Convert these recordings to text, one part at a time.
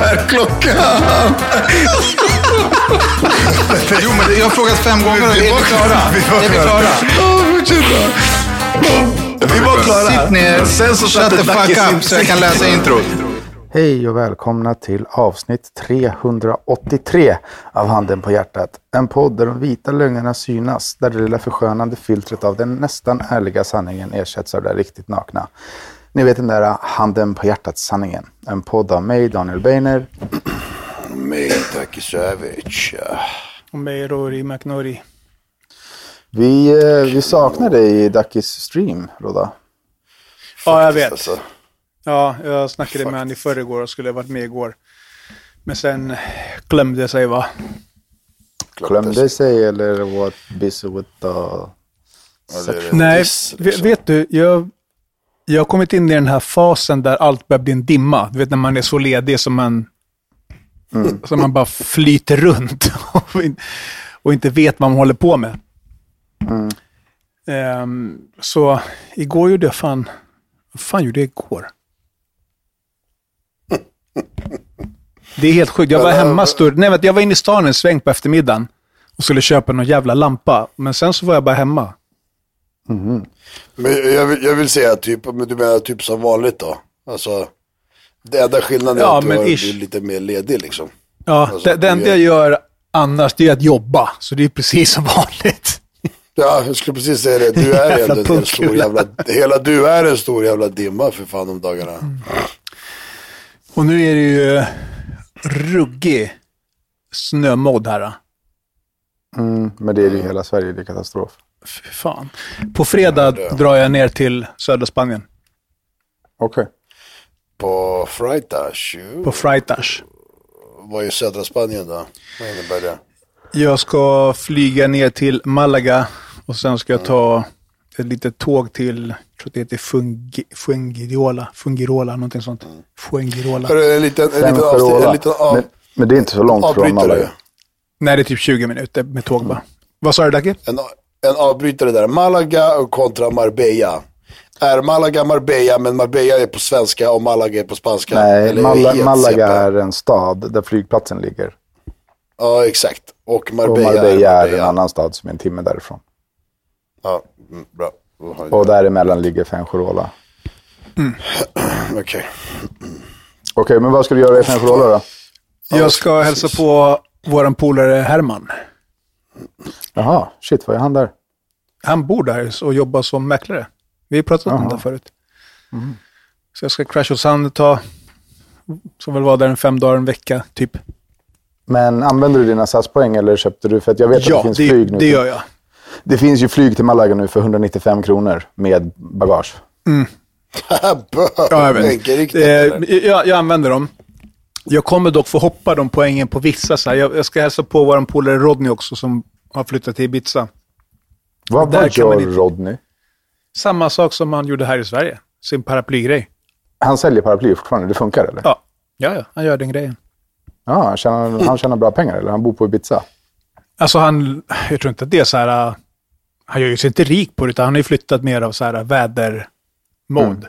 Vad är klockan? Jo, men jag har frågat fem gånger är vi klara? Är vi klara? Ja, fortsätt. Vi var klara. Sitt ner, Sen så shut the fuck up så jag kan läsa introt. Hej och välkomna till avsnitt 383 av Handen på hjärtat. En podd där de vita lögnerna synas, där det lilla förskönande filtret av den nästan ärliga sanningen ersätts av det riktigt nakna. Ni vet den där Handen på hjärtat-sanningen. En podd av mig, Daniel Beiner. Mig, Dacke Savage. Och mig Rory McNorry. Vi, eh, vi saknar dig i Dackis stream, Rodda. Ja, jag vet. Alltså, Ja, jag snackade med honom i förrgår och skulle ha varit med igår. Men sen glömde jag sig va. Glömde sig eller what busy with the... Nej, liksom. vet du, jag, jag har kommit in i den här fasen där allt börjar bli en dimma. Du vet när man är så ledig som man, som man bara flyter runt och, in, och inte vet vad man håller på med. Ehm, så igår gjorde jag fan, vad fan gjorde jag igår? Det är helt sjukt. Jag var hemma stor, nej, men jag var inne i stan en sväng på eftermiddagen och skulle köpa någon jävla lampa. Men sen så var jag bara hemma. Men jag vill, jag vill säga typ, men du menar typ som vanligt då? Alltså, det enda skillnaden är Ja, att du men har- du är lite mer ledig liksom. Ja, Alltså, det, det enda jag gör annars det är att jobba. Så det är precis som vanligt. Ja, jag skulle precis säga det. Du är Jävla ändå en hel stor jävla, hela du är en stor jävla dimma för fan om dagarna. Och nu är det ju ruggig snömodd här. Mm, men det är ju hela Sverige, det är katastrof. Fy fan. På fredag det. drar jag ner till södra Spanien. Okej. På Freitags, ju. På Freitas. vad är södra Spanien då? Vad innebär det? Jag ska flyga ner till Malaga och sen ska jag ta ett litet tåg till, jag tror det heter Fungi, Fuengirola, Fungirola, någonting sånt. Fuengirola. Hörru, en liten, en liten, avsnitt, en liten av, men, men det är inte så långt från. Malaga. Nej, det är typ 20 minuter med tåg bara. Vad sa du Dacke? En, en avbrytare där. Malaga och kontra Marbella. Är Malaga Marbella, men Marbella är på svenska och Malaga är på spanska? Nej, Eller Mala, Malaga CP? är en stad där flygplatsen ligger. Ja, exakt. Och Och Marbella, Marbella är en Marbella. annan stad som är en timme därifrån. Ja, mm, bra. Och däremellan ligger Fuengirola. det. Okej. Okej, men vad ska du göra i Fuengirola då? Jag ska hälsa på våran polare Herman. Jaha, shit, vad är han där? Han bor där och jobbar som mäklare. Vi har pratat om Jaha. det förut. Så jag ska crasha hos han tag. Som väl var där en fem dagar, en vecka, typ. Men använder du dina SAS-poäng eller köpte du? För att jag vet att Ja, det finns det, flyg nu. det gör jag. Det finns ju flyg till Malaga nu för 195 kronor med bagage. Ja, jag vet. Enkelriktat, Eh, jag, jag använder dem. Jag kommer dock få hoppa de poängen på vissa. Så. Jag, jag ska hälsa på vår polare Rodney också som har flyttat till Ibiza. Vad, Där vad gör inte- Rodney? Samma sak som han gjorde här i Sverige. Sin paraplygrej. Han säljer paraplyer fortfarande, det funkar eller? Ja. ja, ja, han gör den grejen. Ja, han tjänar, han tjänar bra pengar eller? Han bor på Ibiza? Alltså han, jag tror inte att det är så här, äh, han gör ju sig inte rik på det, utan han har ju flyttat mer av så här äh, vädermode.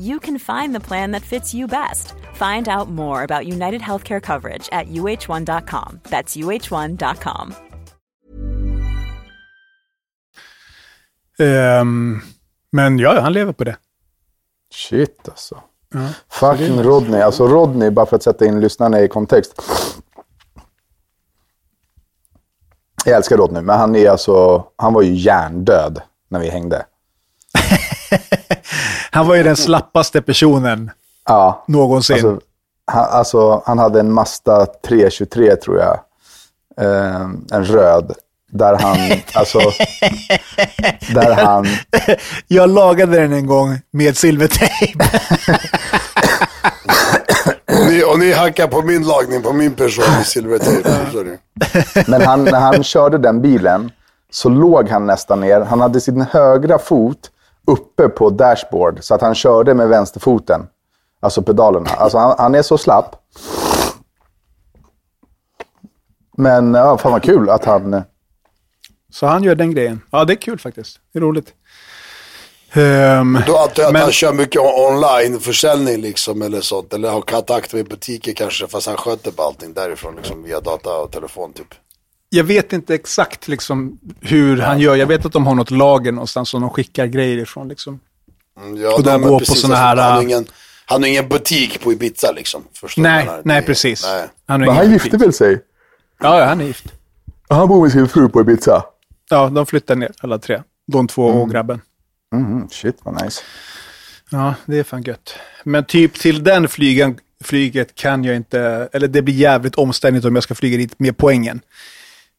you can find the plan that fits you best. Find out more about United Healthcare coverage at uh1.com. That's uh1.com. Ehm, men ja, han lever på det. Shit alltså. Fucking Rodney. Alltså Rodney, bara för att sätta in lyssnarna i kontext. Jag älskar Rodney, men han är alltså, han var ju hjärndöd när vi hängde. Han var ju den slappaste personen Ja, någonsin. alltså han, alltså, han hade en Mazda 323 tror jag. Eh, en röd. Där han, alltså, där han, Jag lagade den en gång med silvertejp. Och ni, och ni hackar på min lagning, på min person i silvertejp. Men han, när han körde den bilen så låg han nästan ner. Han hade sin högra fot uppe på dashboard så att han körde med vänsterfoten. Alltså pedalerna. Alltså han, han är så slapp. Men ja, fan vad kul att han... Så han gör den grejen. Ja, det är kul faktiskt. Det är roligt. Ehm, Då antar jag att Men- han kör mycket online-försäljning liksom eller sånt. Eller har kontakt med butiker kanske. Fast han sköter på allting därifrån liksom via data och telefon typ. Jag vet inte exakt liksom, hur han gör. Jag vet att de har något lager någonstans som de skickar grejer ifrån. Liksom. Mm, Ja, Och de går på såna här, Han har äh, ingen, han har ingen butik på Ibiza liksom. Nej, nej precis. Nej. Han, Men han butik. gifte väl sig? Ja, ja, han är gift. Han bor med sin fru på Ibiza. Ja, de flyttar ner alla tre. De två och grabben. Mm, shit vad nice. Ja, det är fan gött. Men typ till den flygen, flyget kan jag inte, eller det blir jävligt omständigt om jag ska flyga dit med poängen.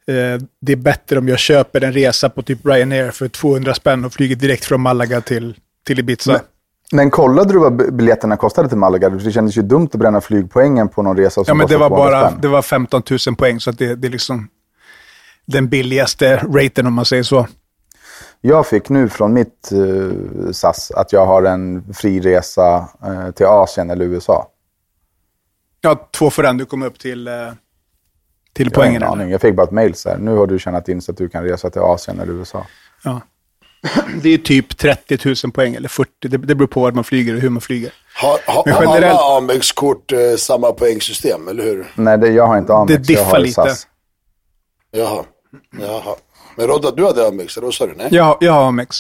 Eh, det är bättre om jag köper en resa på typ Ryanair för 200 spänn och flyger direkt från Malaga till, till Ibiza. Men- Men kollade du vad biljetterna kostade till Malaga? Det kändes ju dumt att bränna flygpoängen på någon resa som ja, men det var 200 bara spänn. det var 15 000 poäng, så det, det är liksom den billigaste raten om man säger så. Jag fick nu från mitt eh, SAS att jag har en fri resa eh, till Asien eller USA. Ja, två för en. Du kommer upp till, eh, till Jag har poängen. ingen eller? aning. Jag fick bara ett mail så här. Nu har du tjänat in så att du kan resa till Asien eller USA. Ja. Det är typ 30 000 poäng, eller 40. Det, det beror på var man flyger och hur man flyger. Har, har, Men har generellt- alla Amex-kort eh, samma poängsystem, eller hur? Nej, det, jag har inte Amex. Det jag diffar har lite. SAS. Jaha. Jaha. Men Rodda, du hade Amex, eller vad sa du? Nej? Jag, jag har Amex.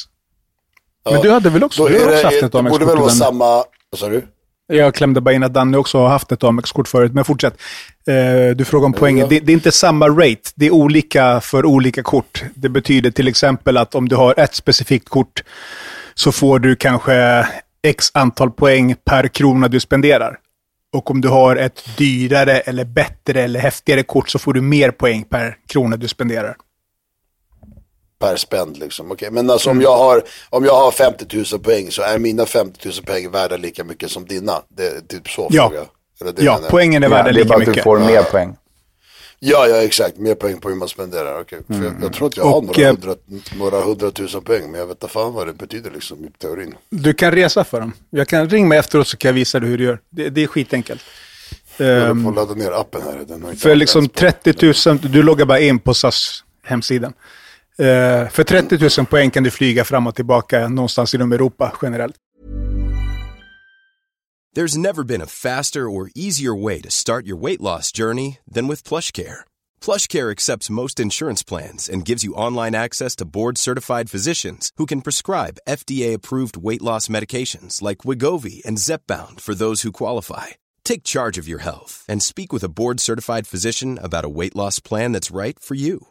Men Ja. du hade väl också, Då du har också det, haft ett det borde Amex-kort? väl vara samma... Vad sa du? Jag klämde bara in att Danne också har haft ett Amex-kort förut, men fortsätt. Eh, du frågar om poängen. Ja. Det, det är inte samma rate. Det är olika för olika kort. Det betyder till exempel att om du har ett specifikt kort så får du kanske x antal poäng per krona du spenderar. Och om du har ett dyrare eller bättre eller häftigare kort så får du mer poäng per krona du spenderar. Per spänd liksom. Okej, Men alltså Mm. om, jag har, om jag har 50 000 poäng så är mina 50 000 poäng värda lika mycket som dina? Det är typ så Ja. fråga. Eller det Ja, menar poängen är Ja, värda det är lika bara att du mycket. får mer poäng. Ja, ja, exakt. Mer poäng på hur man spenderar. Okej. För jag, jag tror att jag har Och, några, eh, hundra, några hundratusen poäng, men jag vet inte fan vad det betyder liksom i teorin. Du kan resa för dem. Jag kan ringa mig efteråt så kan jag visa dig hur du gör. Det, det är skitenkelt. Jag Ehm, får ladda ner appen här. Den har inte För liksom på- 30 000, du loggar bara in på SAS hemsidan. Eh, för 30 000 poäng kan du flyga fram och tillbaka någonstans inom Europa generellt. There's never been a faster or easier way to start your weight loss journey than with PlushCare. PlushCare accepts most insurance plans and gives you online access to board-certified physicians who can prescribe FDA-approved weight loss medications like Wigovi and Zepbound for those who qualify. Take charge of your health and speak with a board-certified physician about a weight loss plan that's right for you.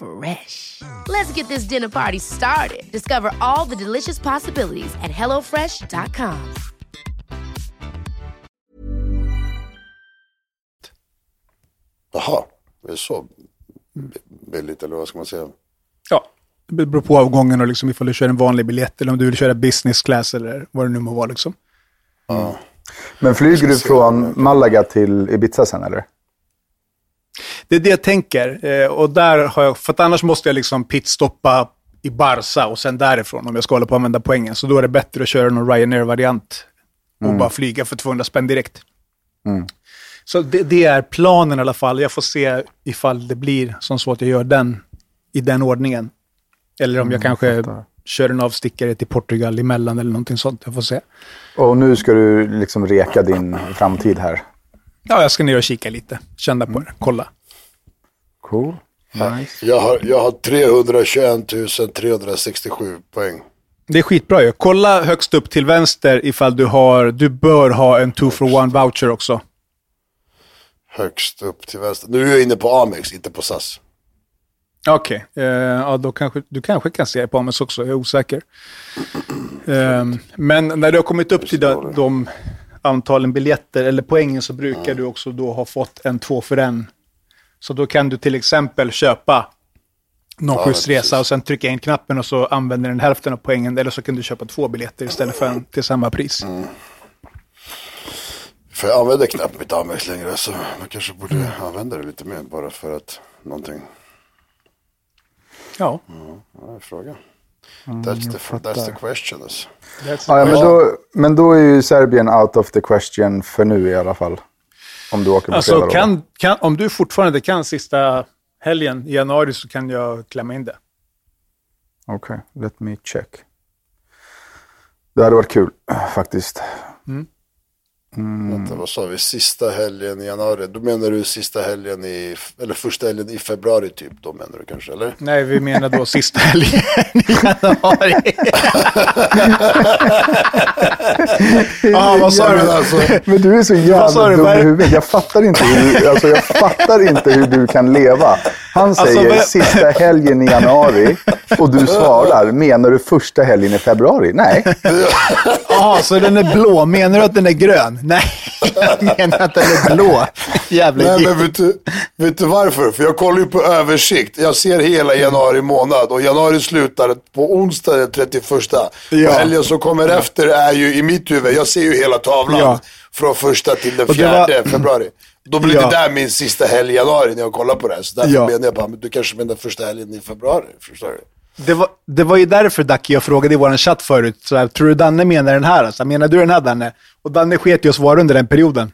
Fresh. Let's get this dinner party started. Discover all the delicious possibilities at hellofresh.com. Jaha, det är så billigt eller vad ska man säga? Ja, det beror på avgången och liksom ifall du kör en vanlig biljett eller om du vill köra business class eller vad det nu må vara. Liksom. Men flyger du från Malaga till Ibiza sen eller? Det är det jag tänker. Eh, och där har jag, för att annars måste jag liksom pitstoppa i Barca och sen därifrån om jag ska hålla på att använda poängen. Så då är det bättre att köra någon Ryanair-variant och bara flyga för 200 spänn direkt. Så det, det är planen i alla fall. Jag får se ifall det blir som så att jag gör den i den ordningen. Eller om jag kanske fattar. kör en avstickare till Portugal emellan eller någonting sånt. Jag får se. Och nu ska du liksom reka din framtid här. Ja, jag ska ner och kika lite. Känna på det. Kolla. Cool. Nice. Jag har, jag har 321 367 poäng. Det är skitbra ju. Kolla högst upp till vänster ifall du har, du bör ha en two for one voucher också. Högst upp till vänster. Nu är jag inne på Amex, inte på SAS. Okej, eh, ja då kanske, du kanske kan se på Amex också, jag är osäker. Eh, men när du har kommit upp till de, de antalen biljetter eller poängen så brukar du också då ha fått en två för en. Så då kan du till exempel köpa någon Ja, skjuts resa och sen trycka in knappen och så använder den hälften av poängen. Eller så kan du köpa två biljetter istället för en till samma pris. För jag använder knappt mitt Amex längre så man kanske borde använda det lite mer bara för att någonting. Ja, Ja, fråga. That's, the, that's the question. Alltså. Ja, ja, men, då, men då är ju Serbien out of the question för nu i alla fall. Om du åker på Alltså, fredag. kan, kan, om du fortfarande kan sista helgen i januari så kan jag klämma in det. Okej, let me check. Det hade varit kul faktiskt. Vänta, vad sa vi? Sista helgen i januari. Då menar du sista helgen i, eller första helgen i februari typ. Då menar du kanske, eller? Nej, vi menar då sista helgen i januari. Ja, vad sa du? alltså, Men du är så jävla dum i huvudet. Jag fattar inte hur, alltså, jag fattar inte hur du kan leva. Han säger vad- sista helgen i januari och du svarar, menar du första helgen i februari? Nej. Jaha, så den är blå. Menar du att den är grön? Nej, jag menar att den är blå. Jävla Nej, men vet du, vet du varför? För jag kollar ju på översikt. Jag ser hela januari månad och januari slutar på onsdag den 31. Ja. Helgen som kommer efter är ju i mitt huvud, jag ser ju hela tavlan. Ja. Från första till den fjärde var- februari. Då blir Ja. det där min sista helg i januari när jag kollar på det här. Så därför Ja. menar jag bara, men du kanske menar första helgen i februari. Förstår du? Det var, det var ju därför Dacke jag frågade i vår chatt förut. Så här, tror du Danne menar den här? Alltså, menar du den här Danne? Och Danne sket ju att svara under den perioden.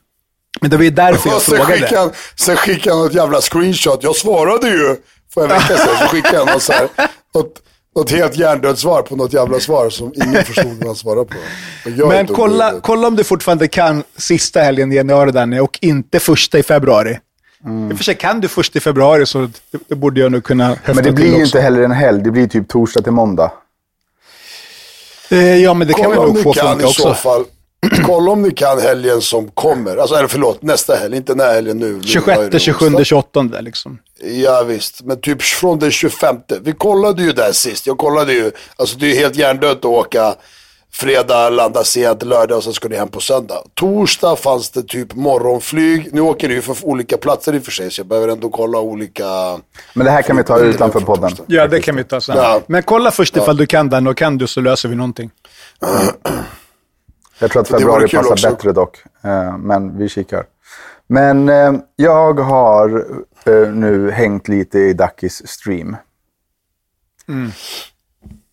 Men det var ju därför jag sen frågade. skickade, sen skickade han något jävla screenshot. Jag svarade ju för en vecka sedan. Så skickade han något, så här, något, något helt hjärndött svar på något jävla svar som ingen förstod vad han svarade på. Men kolla, kolla om du fortfarande kan sista helgen i januari Danne och inte första i februari. I och för sig kan du första i februari så det, det borde jag nog kunna höfta Men det blir ju inte heller en helg. Det blir typ torsdag till måndag. Eh, ja, men det kan Kolla vi om nog få kan funka i så också. fall. Kolla om ni kan helgen som kommer. Alltså, eller förlåt, nästa helg. Inte den här helgen nu. Nu är 26, det 27, onsdag. 28 liksom. Ja visst, men typ från den 25. Vi kollade ju där sist. Jag kollade ju. Alltså det är ju helt hjärndött att åka fredag, landa sent, lördag och sen ska ni hem på söndag. Torsdag fanns det typ morgonflyg. Nu åker ni ju för olika platser i och för sig, så jag behöver ändå kolla olika... Men det här kan vi ta utanför för podden. Ja, det kan vi ta sen. Ja. Men kolla först ifall du kan den och kan du så löser vi någonting. Jag tror att februari passar också. bättre dock. Eh, Men vi kikar. Men eh, jag har eh, nu hängt lite i Dackis stream.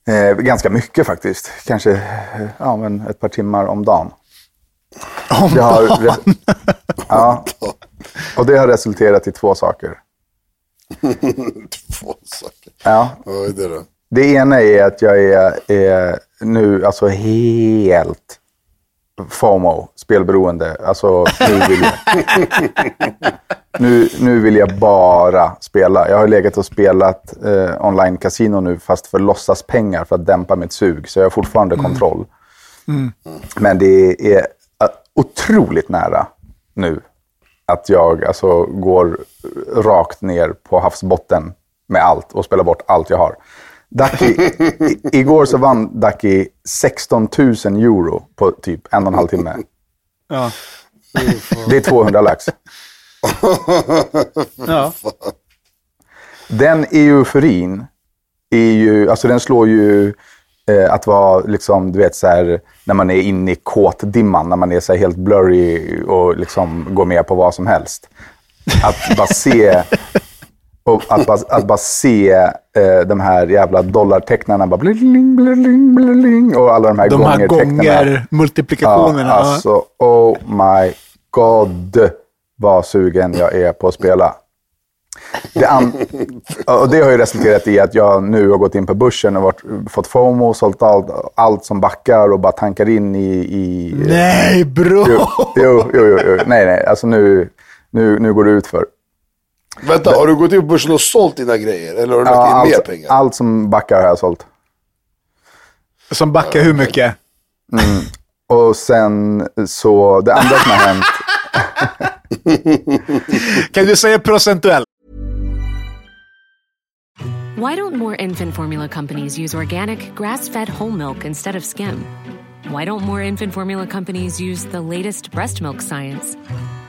Eh, ganska mycket faktiskt. Kanske eh, ja, men ett par timmar om dagen. Om Det har dagen. ja, och det har resulterat i två saker. Två saker. Ja, Vad är det då? Det ena är att jag är, är nu alltså helt FOMO, spelberoende. Alltså nu vill jag, nu, nu vill jag bara spela. Jag har legat och spelat eh, online casino nu fast för låtsaspengar för att dämpa mitt sug. Så jag har fortfarande kontroll. Men det är eh, otroligt nära nu att jag alltså går rakt ner på havsbotten med allt och spelar bort allt jag har. Ducky, i, igår så vann Ducky 16 000 euro på typ en och en halv timme. Ja. Det är 200 lax. Ja. Den euforin är ju, alltså den slår ju eh, att vara liksom, du vet så här, när man är inne i kåtdimman, när man är så helt blurry och liksom går med på vad som helst. Att bara se, och att bara, att bara se eh, de här jävla dollartecknarna bara bling, bling, bling, och alla de här De här gångertecknarna. gånger, multiplikationerna. Ja, alltså, oh my god vad sugen jag är på att spela. Det, och det har ju resulterat i att jag nu har gått in på börsen och varit, fått FOMO, sålt allt, allt som backar och bara tankar in i... i Nej, bro! jo, jo, jo, jo, jo. Nej, nej. Alltså nu, nu, nu går det ut för. Vänta, har du gått in på börsen och sålt dina grejer? Eller har du lagt in allt, mer pengar? allt som backar har jag sålt. Som backar hur mycket? Och sen så, det andra som har hänt, Kan du säga procentuellt? Why don't more infant formula companies use organic, grass fed whole milk instead of skim? Why don't more infant formula companies use the latest breast milk science?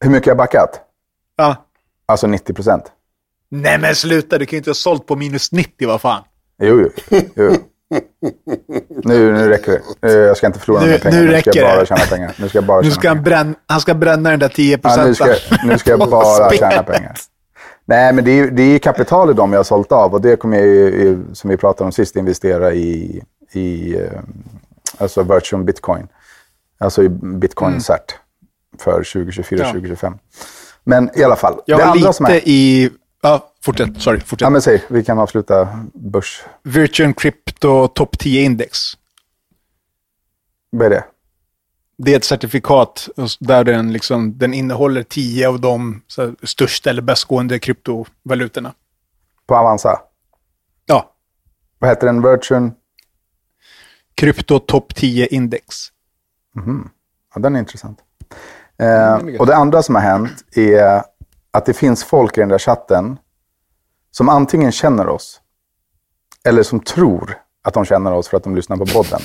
Hur mycket jag har backat? Ja. Alltså 90 procent. Nej men sluta, du kan ju inte ha sålt på minus 90, vad fan. Jo, jo. jo. Nu, nu räcker det. Jag ska inte förlora Nu- några pengar. nu Nu ska jag bara det. tjäna pengar. Nu ska jag bara Nu ska han, bränna, han ska bränna den där 10 Ja, procenten. nu, ska, nu ska jag bara tjäna pengar. Nej, men det är, det är kapital i dem jag har sålt av och det kommer jag, ju, som vi pratade om sist, investera i, i eh, alltså virtual bitcoin. Alltså i bitcoin cert för 2024-2025. Men i alla fall, Jag det var andra lite som är... i... Ja, fortsätt. Sorry, fortsätt. Ja, men säg, vi kan avsluta börs... Virtual Crypto Top 10 Index. Vad är det? Det är ett certifikat där den, liksom, den innehåller 10 av de här, största eller bäst gående kryptovalutorna. På Avanza? Ja, Vad heter den? Virtual... Krypto Top 10 Index. Ja, den är intressant. Eh, och det andra som har hänt är att det finns folk i den där chatten som antingen känner oss eller som tror att de känner oss för att de lyssnar på podden.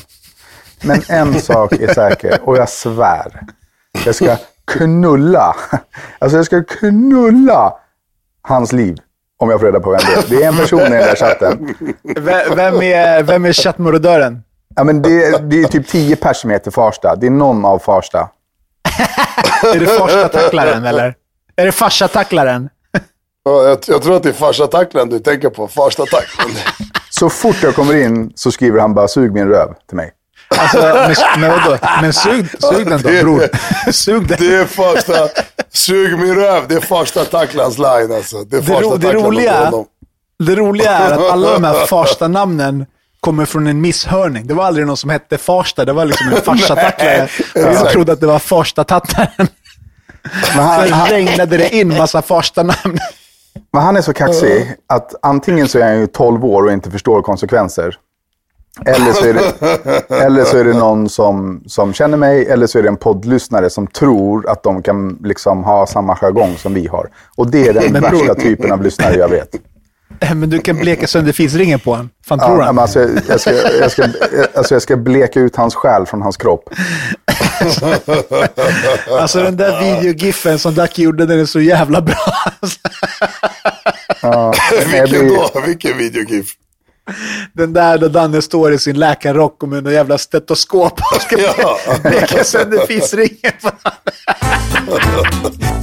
Men en sak är säker och jag svär. Jag ska knulla. Alltså jag ska knulla hans liv om jag får reda på vem det är. Det är en person i den där chatten. V- Vem är, vem är chattmarodören? Ja, men det, det är typ tio pers som heter Farsta. Det är någon av Farsta. Är det Farsta-tacklaren eller? Är det Farsa-tacklaren? Ja, jag, jag tror att det är farsa-tacklaren du tänker på. Farsta-tacklaren. Så fort jag kommer in så skriver han bara “sug min röv” till mig. Alltså, men, men vadå? Men sug, sug den då, Det- bror. Sug den. Det är första... Sug min röv. Det är farsta-tacklans line alltså. Det är Det, ro, det, roliga, det roliga är att alla de här Farsta-namnen kommer från en misshörning. Det var aldrig någon som hette Farsta, det var liksom en Farsa-tacklare. Och jag trodde att det var Farsta-tattaren. Men han, Sen regnade det in massa Farsta-namn. men han är så kaxig att antingen så är han ju 12 år och inte förstår konsekvenser. Eller så är det, eller så är det någon som, som känner mig, eller så är det en poddlyssnare som tror att de kan liksom ha samma jargong som vi har. Och det är den Men bror- värsta typen av lyssnare jag vet. Men du kan bleka sönder fisringen på honom. Fan tror Ja, han? men alltså, jag, jag, ska, jag, ska, alltså, jag ska bleka ut hans själ från hans kropp. Alltså den där videogiffen som Ducky gjorde, den är så jävla bra. Ja, Vilken då? Vilken videogif? Den där där Danne står i sin läkarrock och med en jävla stetoskop och ska Ja. bleka sönder fisringen på honom.